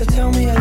So tell me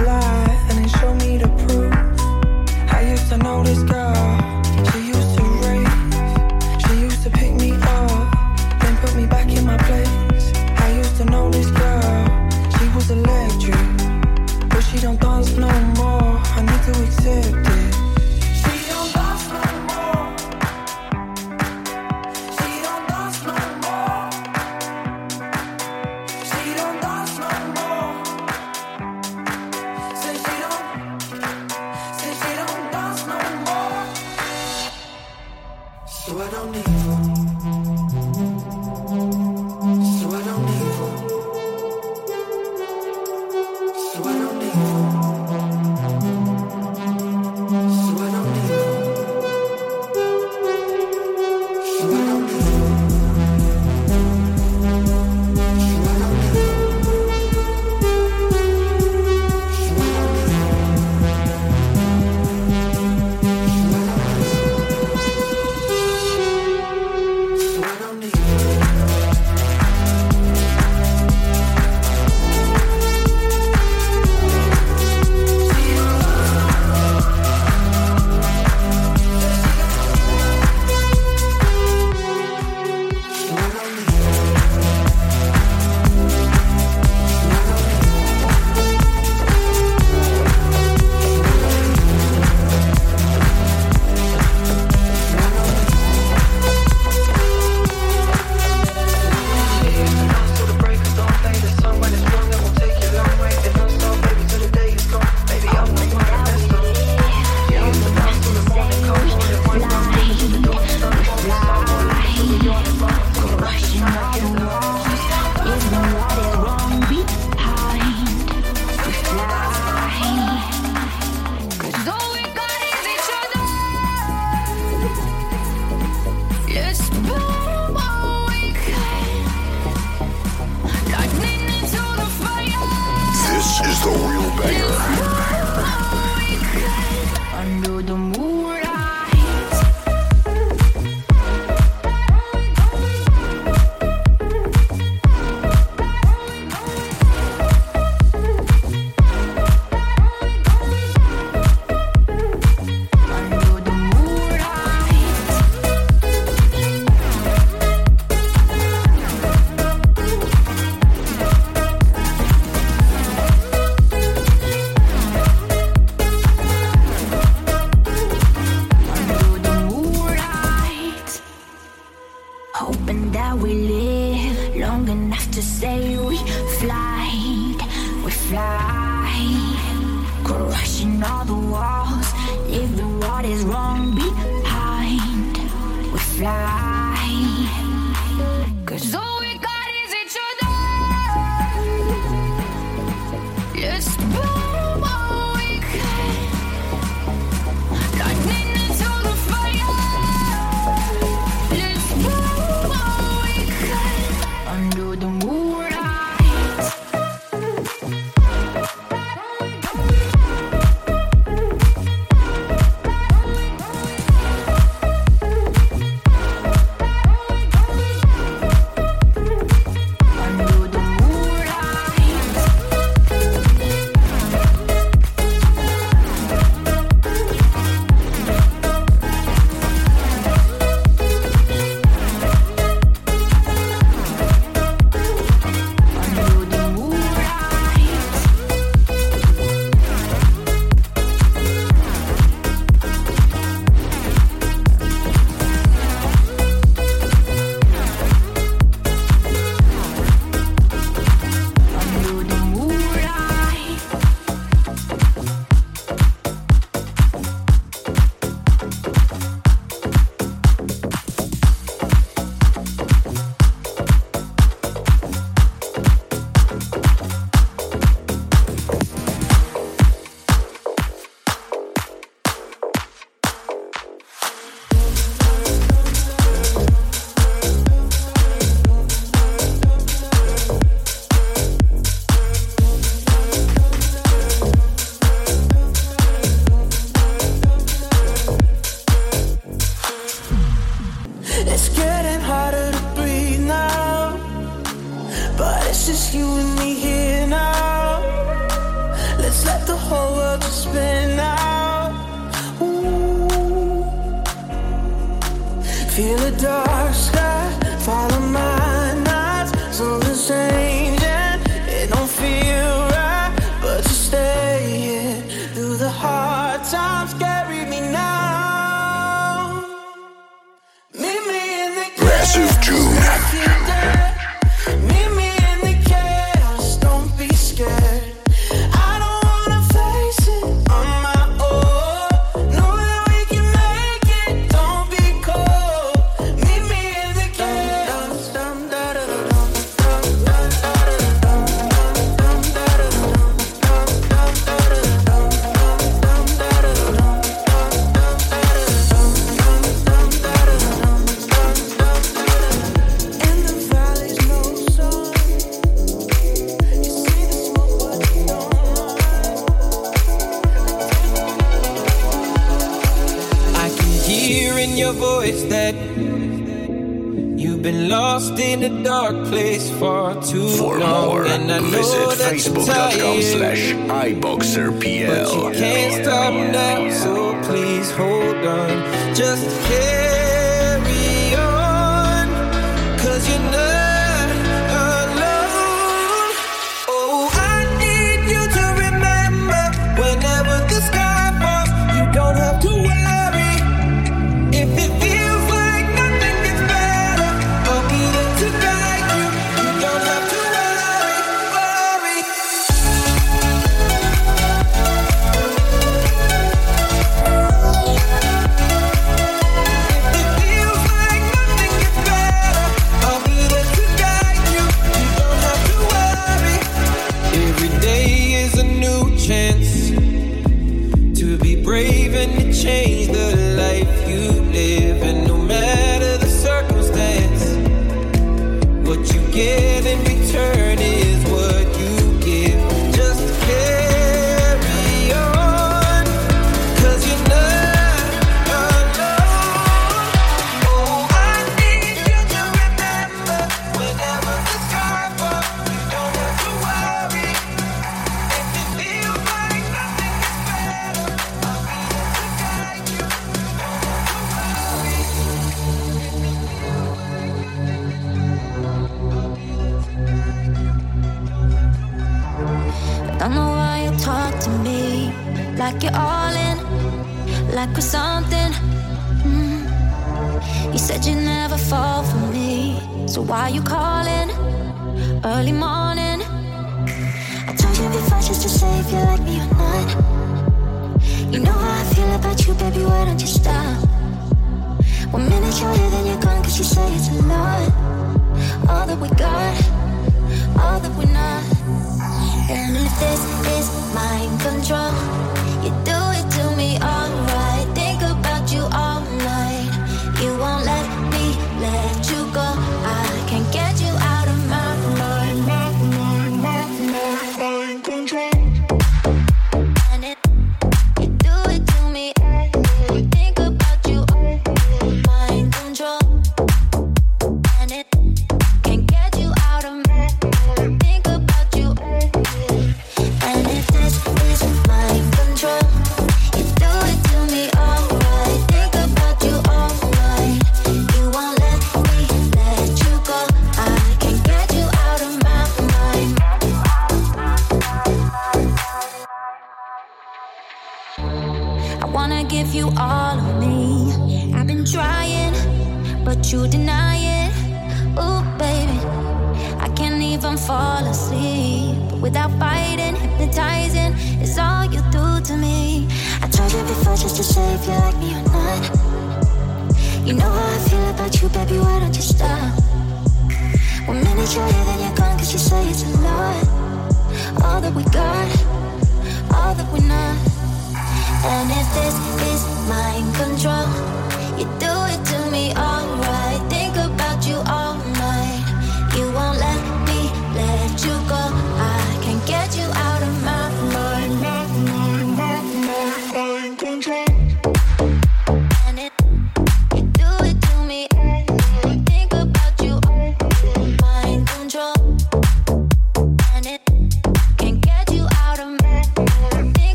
to say we fly, we fly, crushing all the walls, leaving what is wrong behind. We fly, cause all like we're something. Mm. You said you'd never fall for me,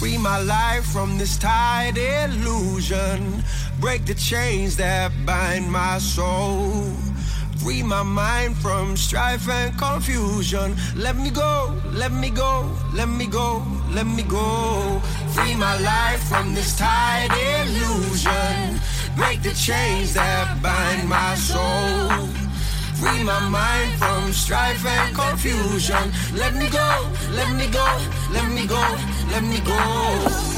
Free my life from this tied illusion. Break the chains that bind my soul. Free my mind from strife and confusion. Let me go, let me go, let me go, let me go. Free my life from this tied illusion. Break the chains that bind my soul. Free my mind from strife and confusion. Let me go, let me go, let me go, let me go.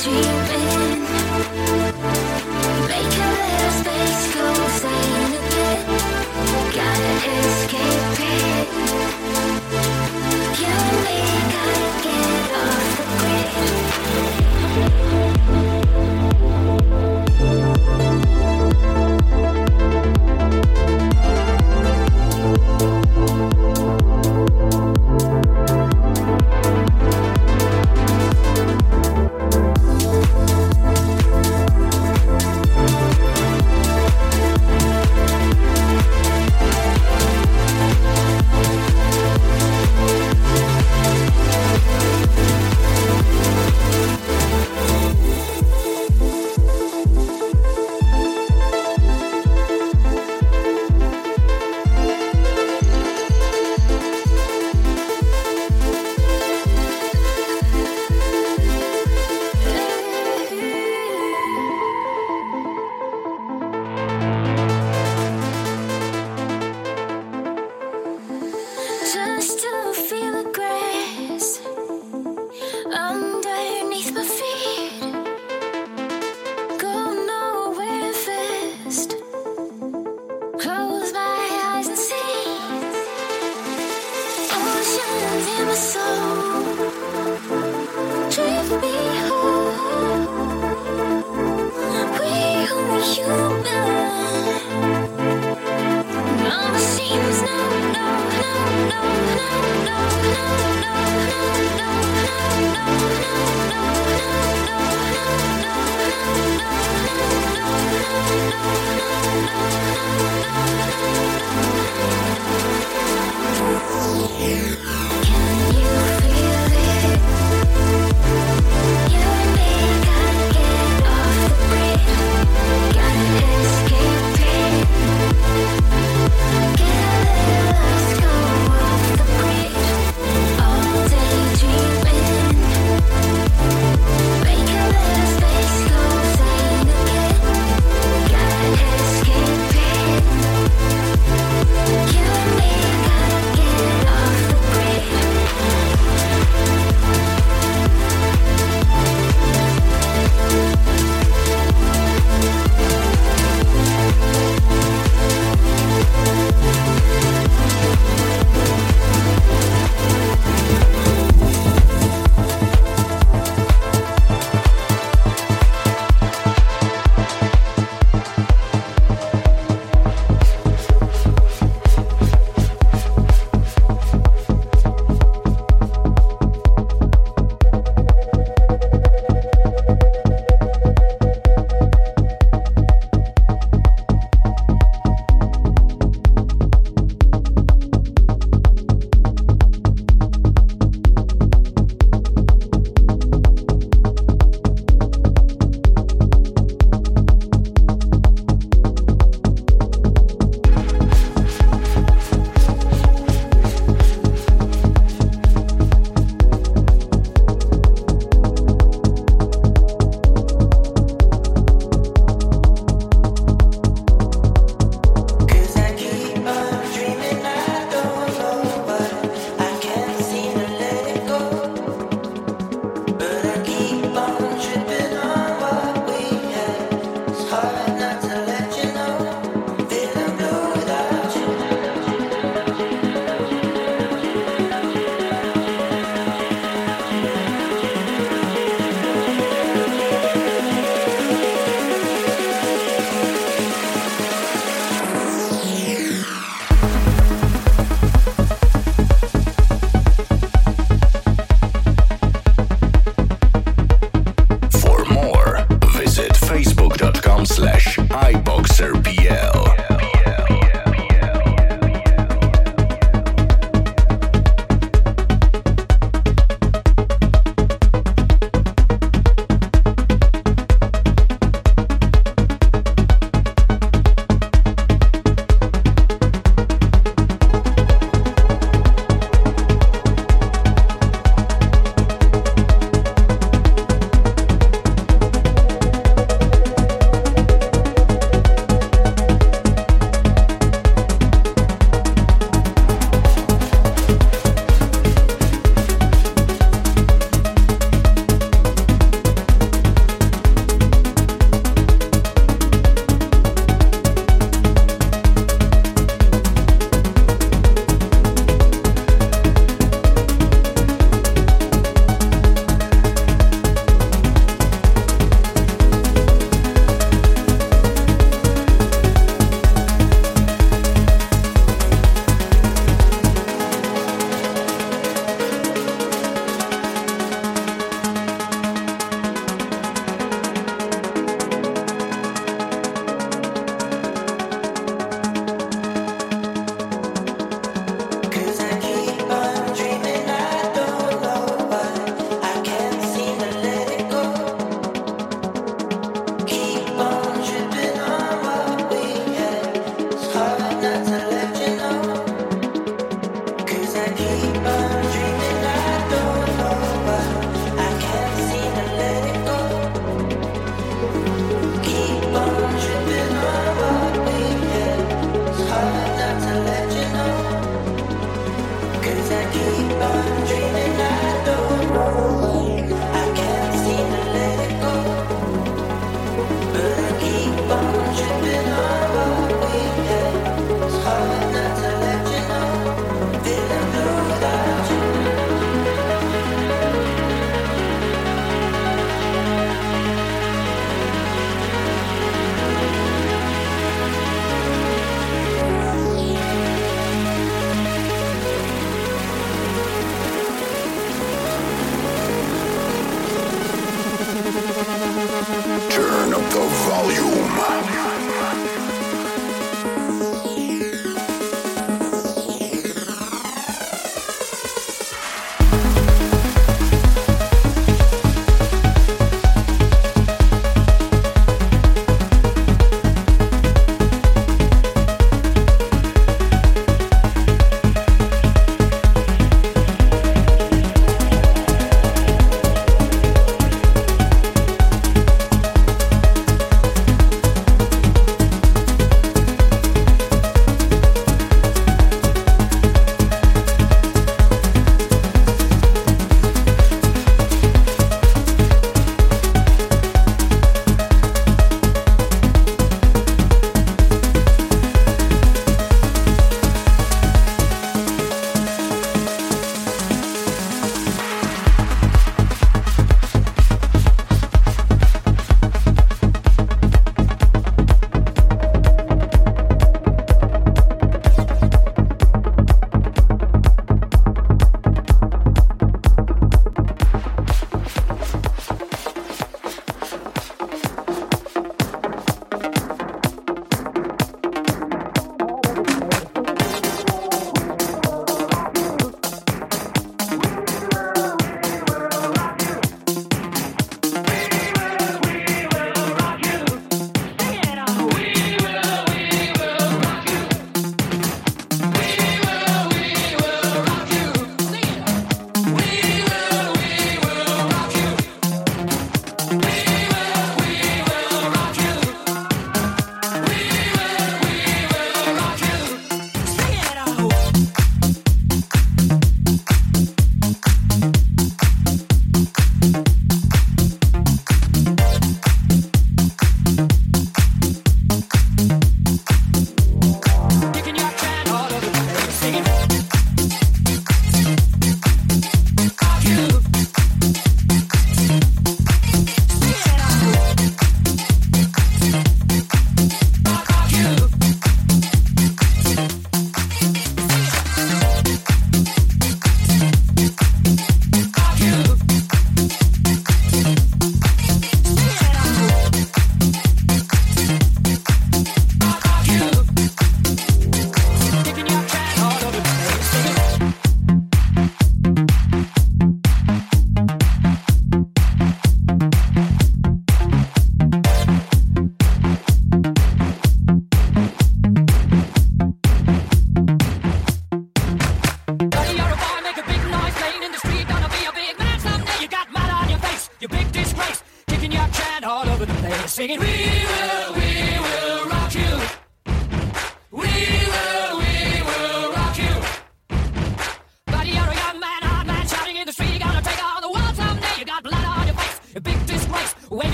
dreaming.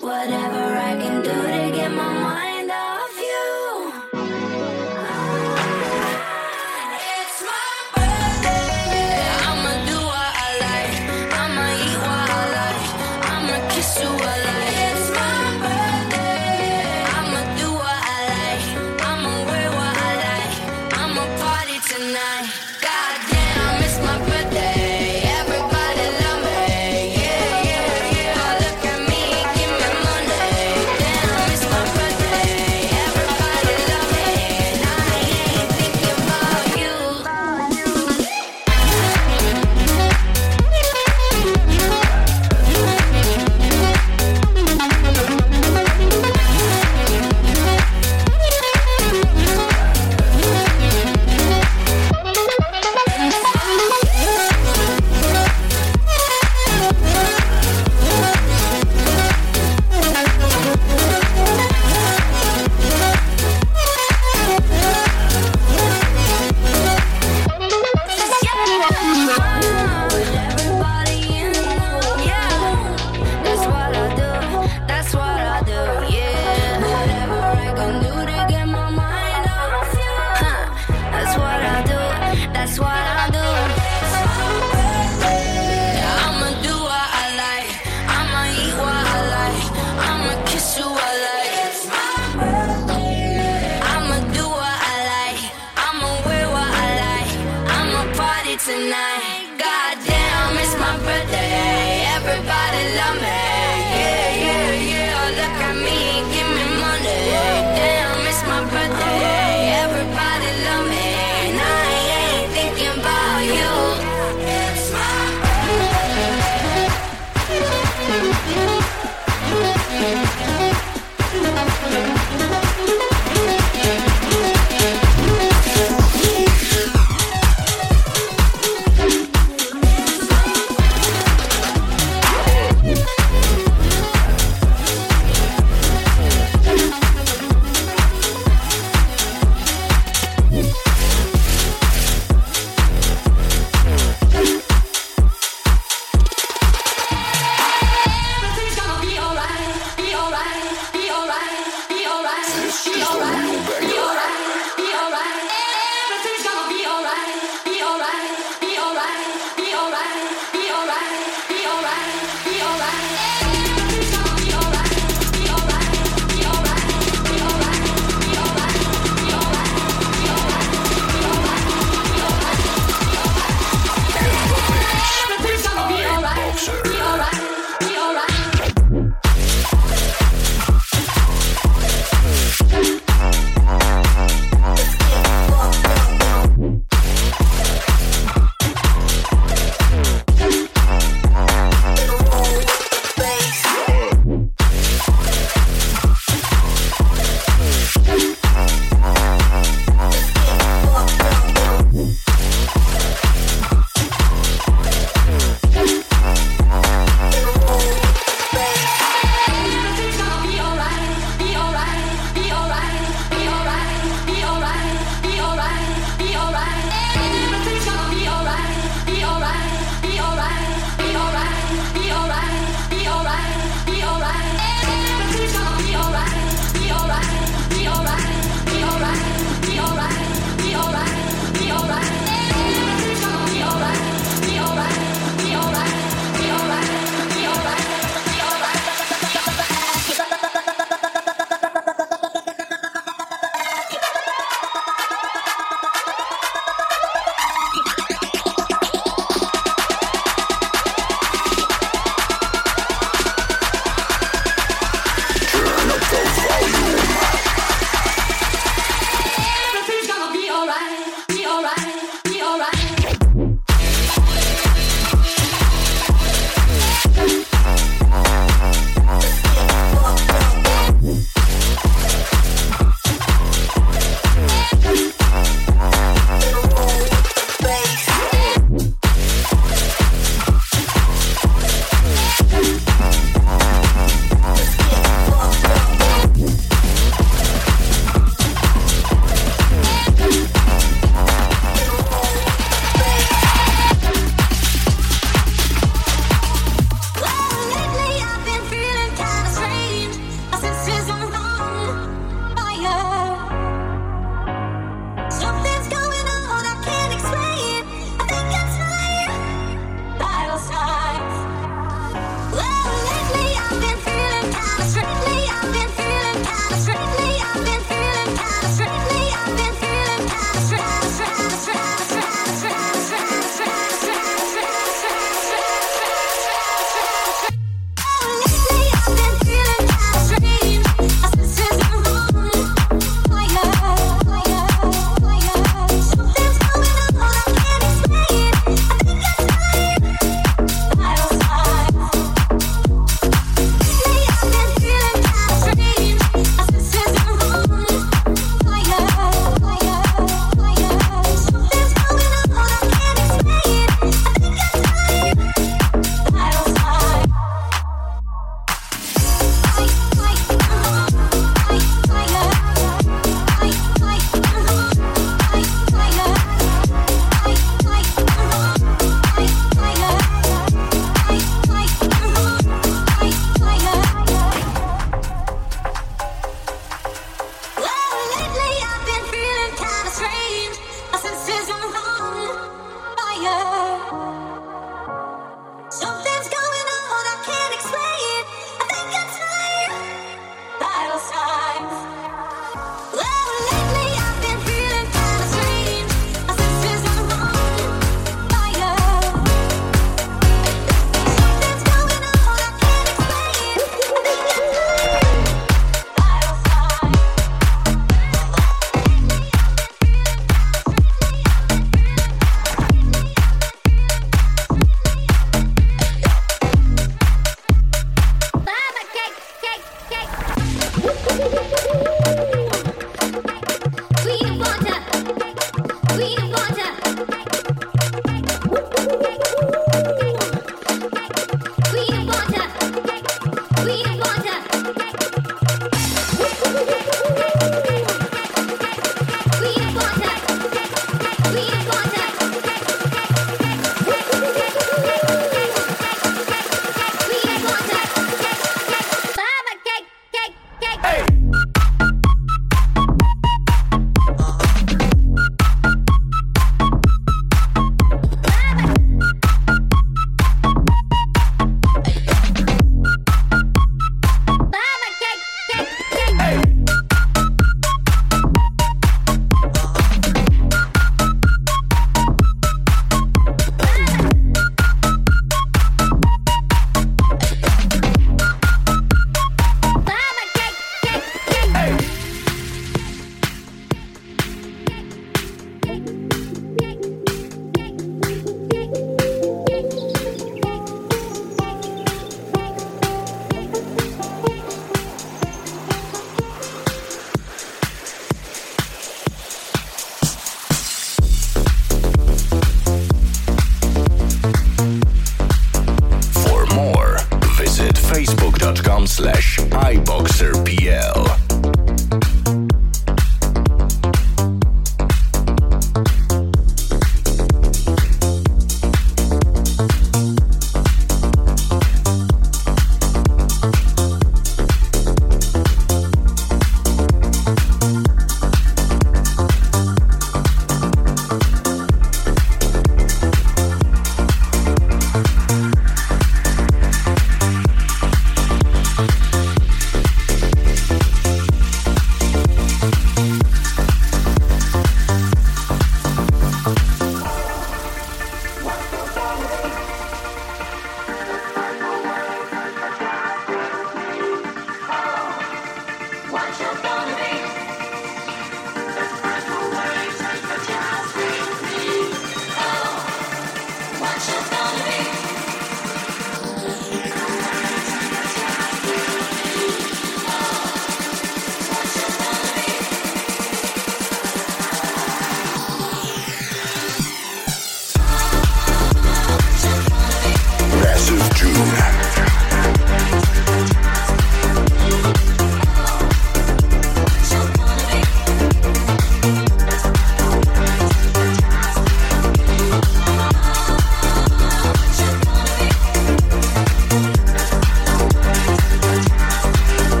Whatever I can do to get my mind.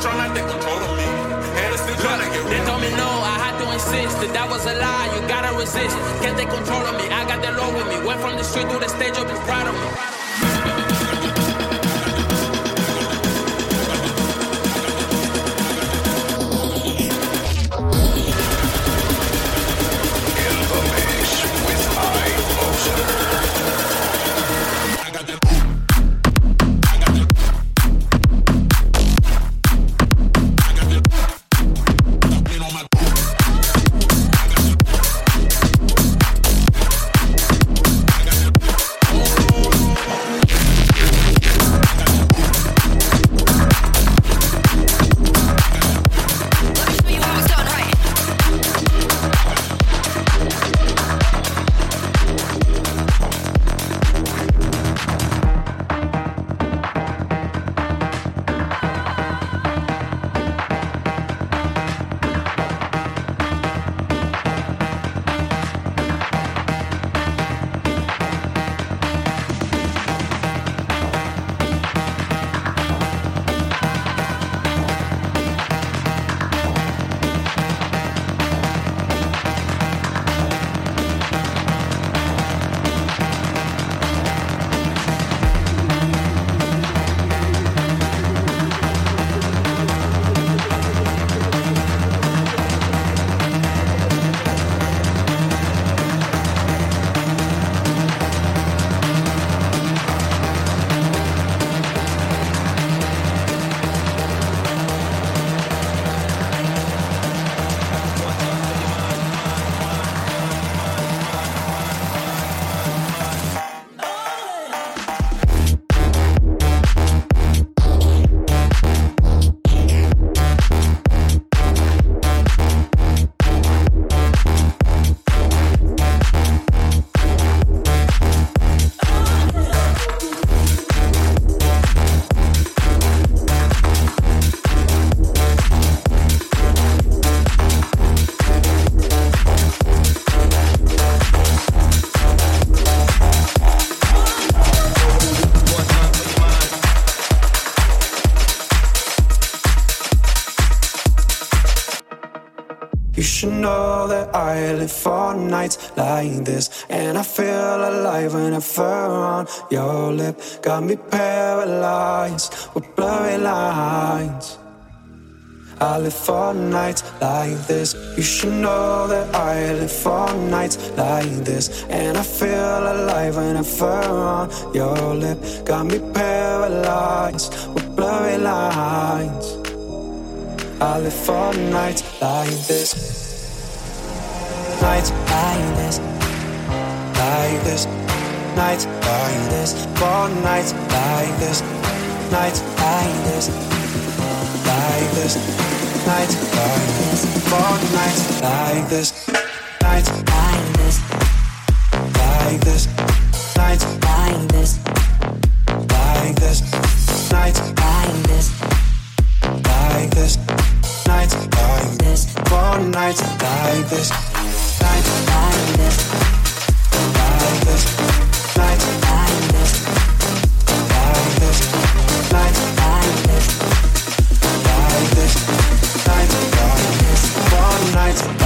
trying to take control of me. To get rid They told me no, I had to insist that that was a lie. You gotta resist. Can't take control of me. I got the law with me. Went from the street to the stage, you'll be proud of me. Nights like this. And I feel alive when I fur on your lip. Got me paralyzed with blurry lines. I live for nights like this. You should know that I live for nights like this. And I feel alive when I fur on your lip. Got me paralyzed with blurry lines. I live for nights like this nights like this, like this, nights like this, for nights like this, nights like this, like this, nights like this, for nights like this, nights like this, like this, nights like this, like this, nights like this, like this, nights like this, for nights like this nights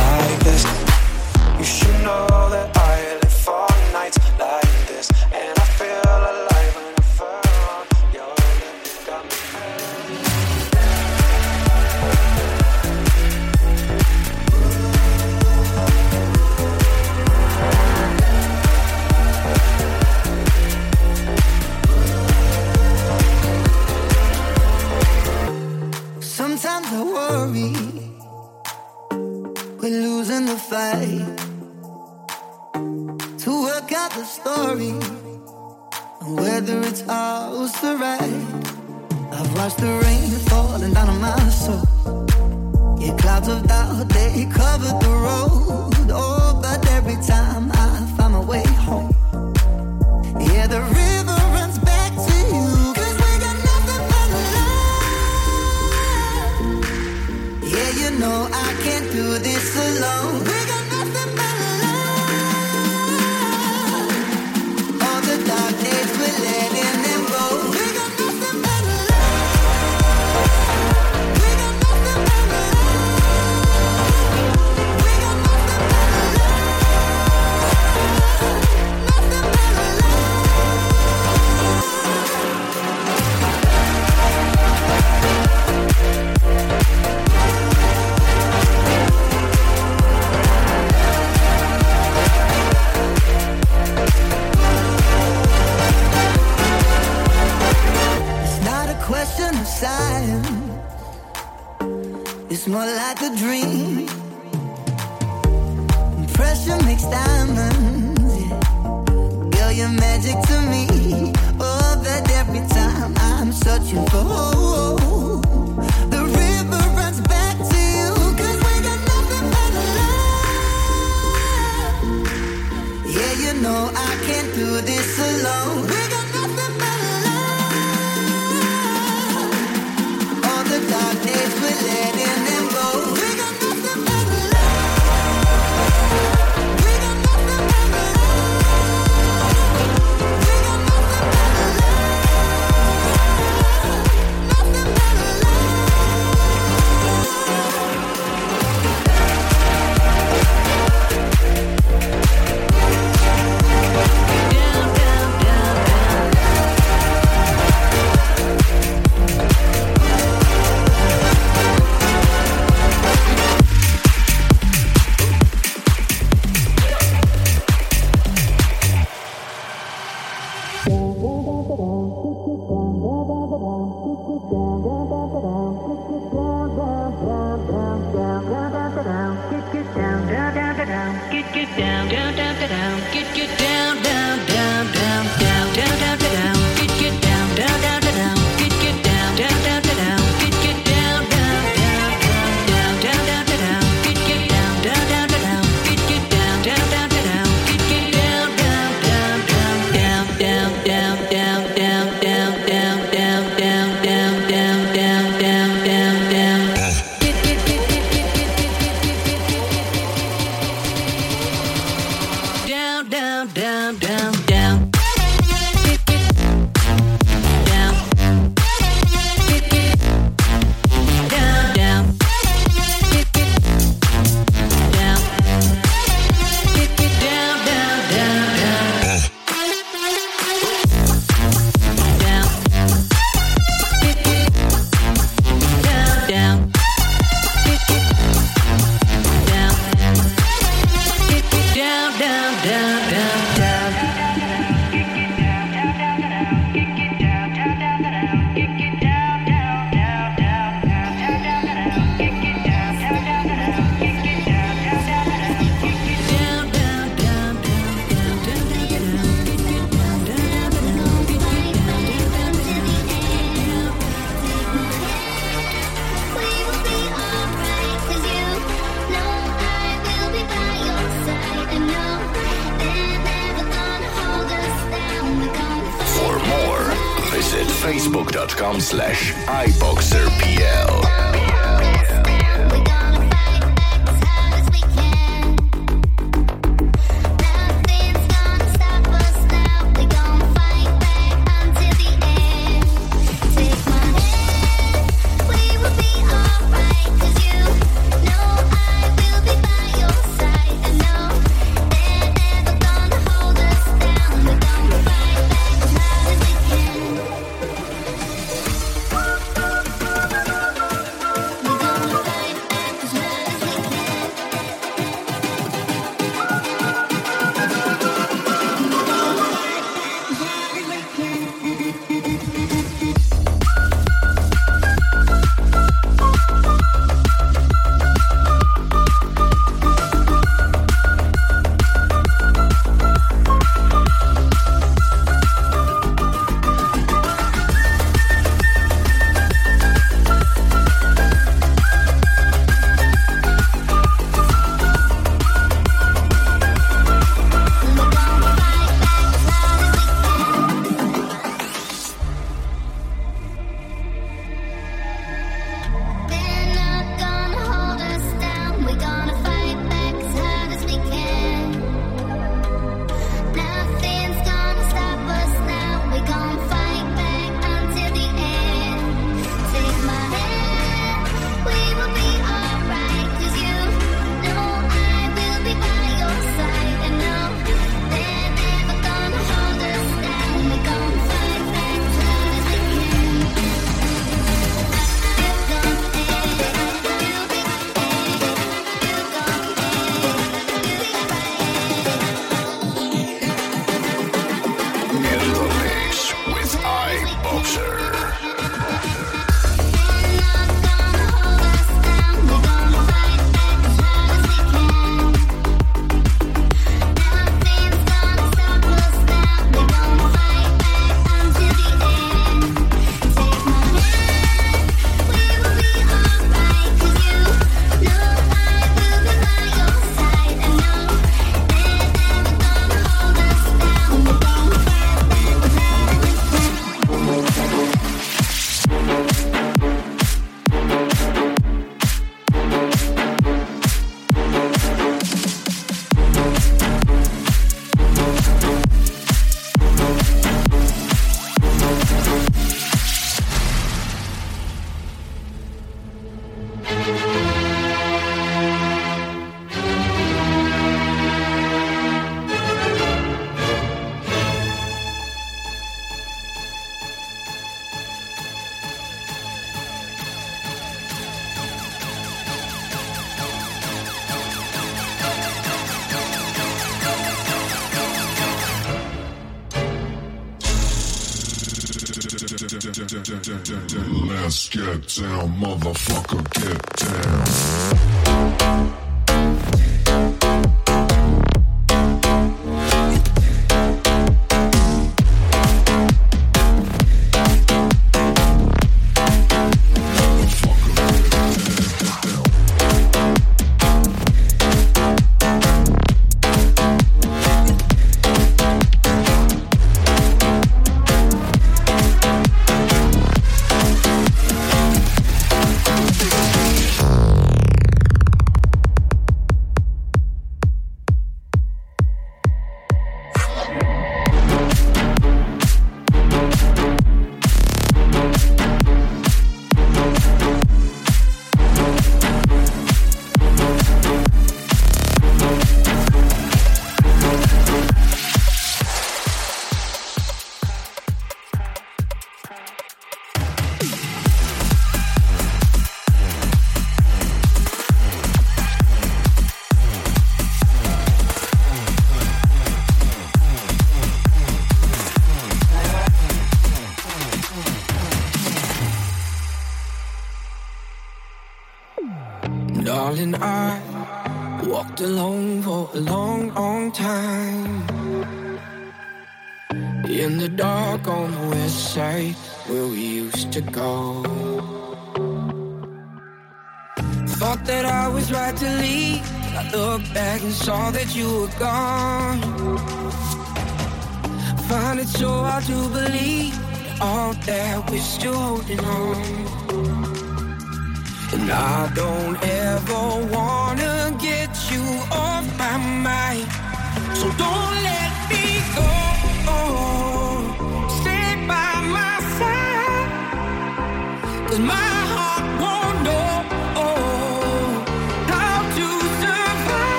get down, motherfucker, get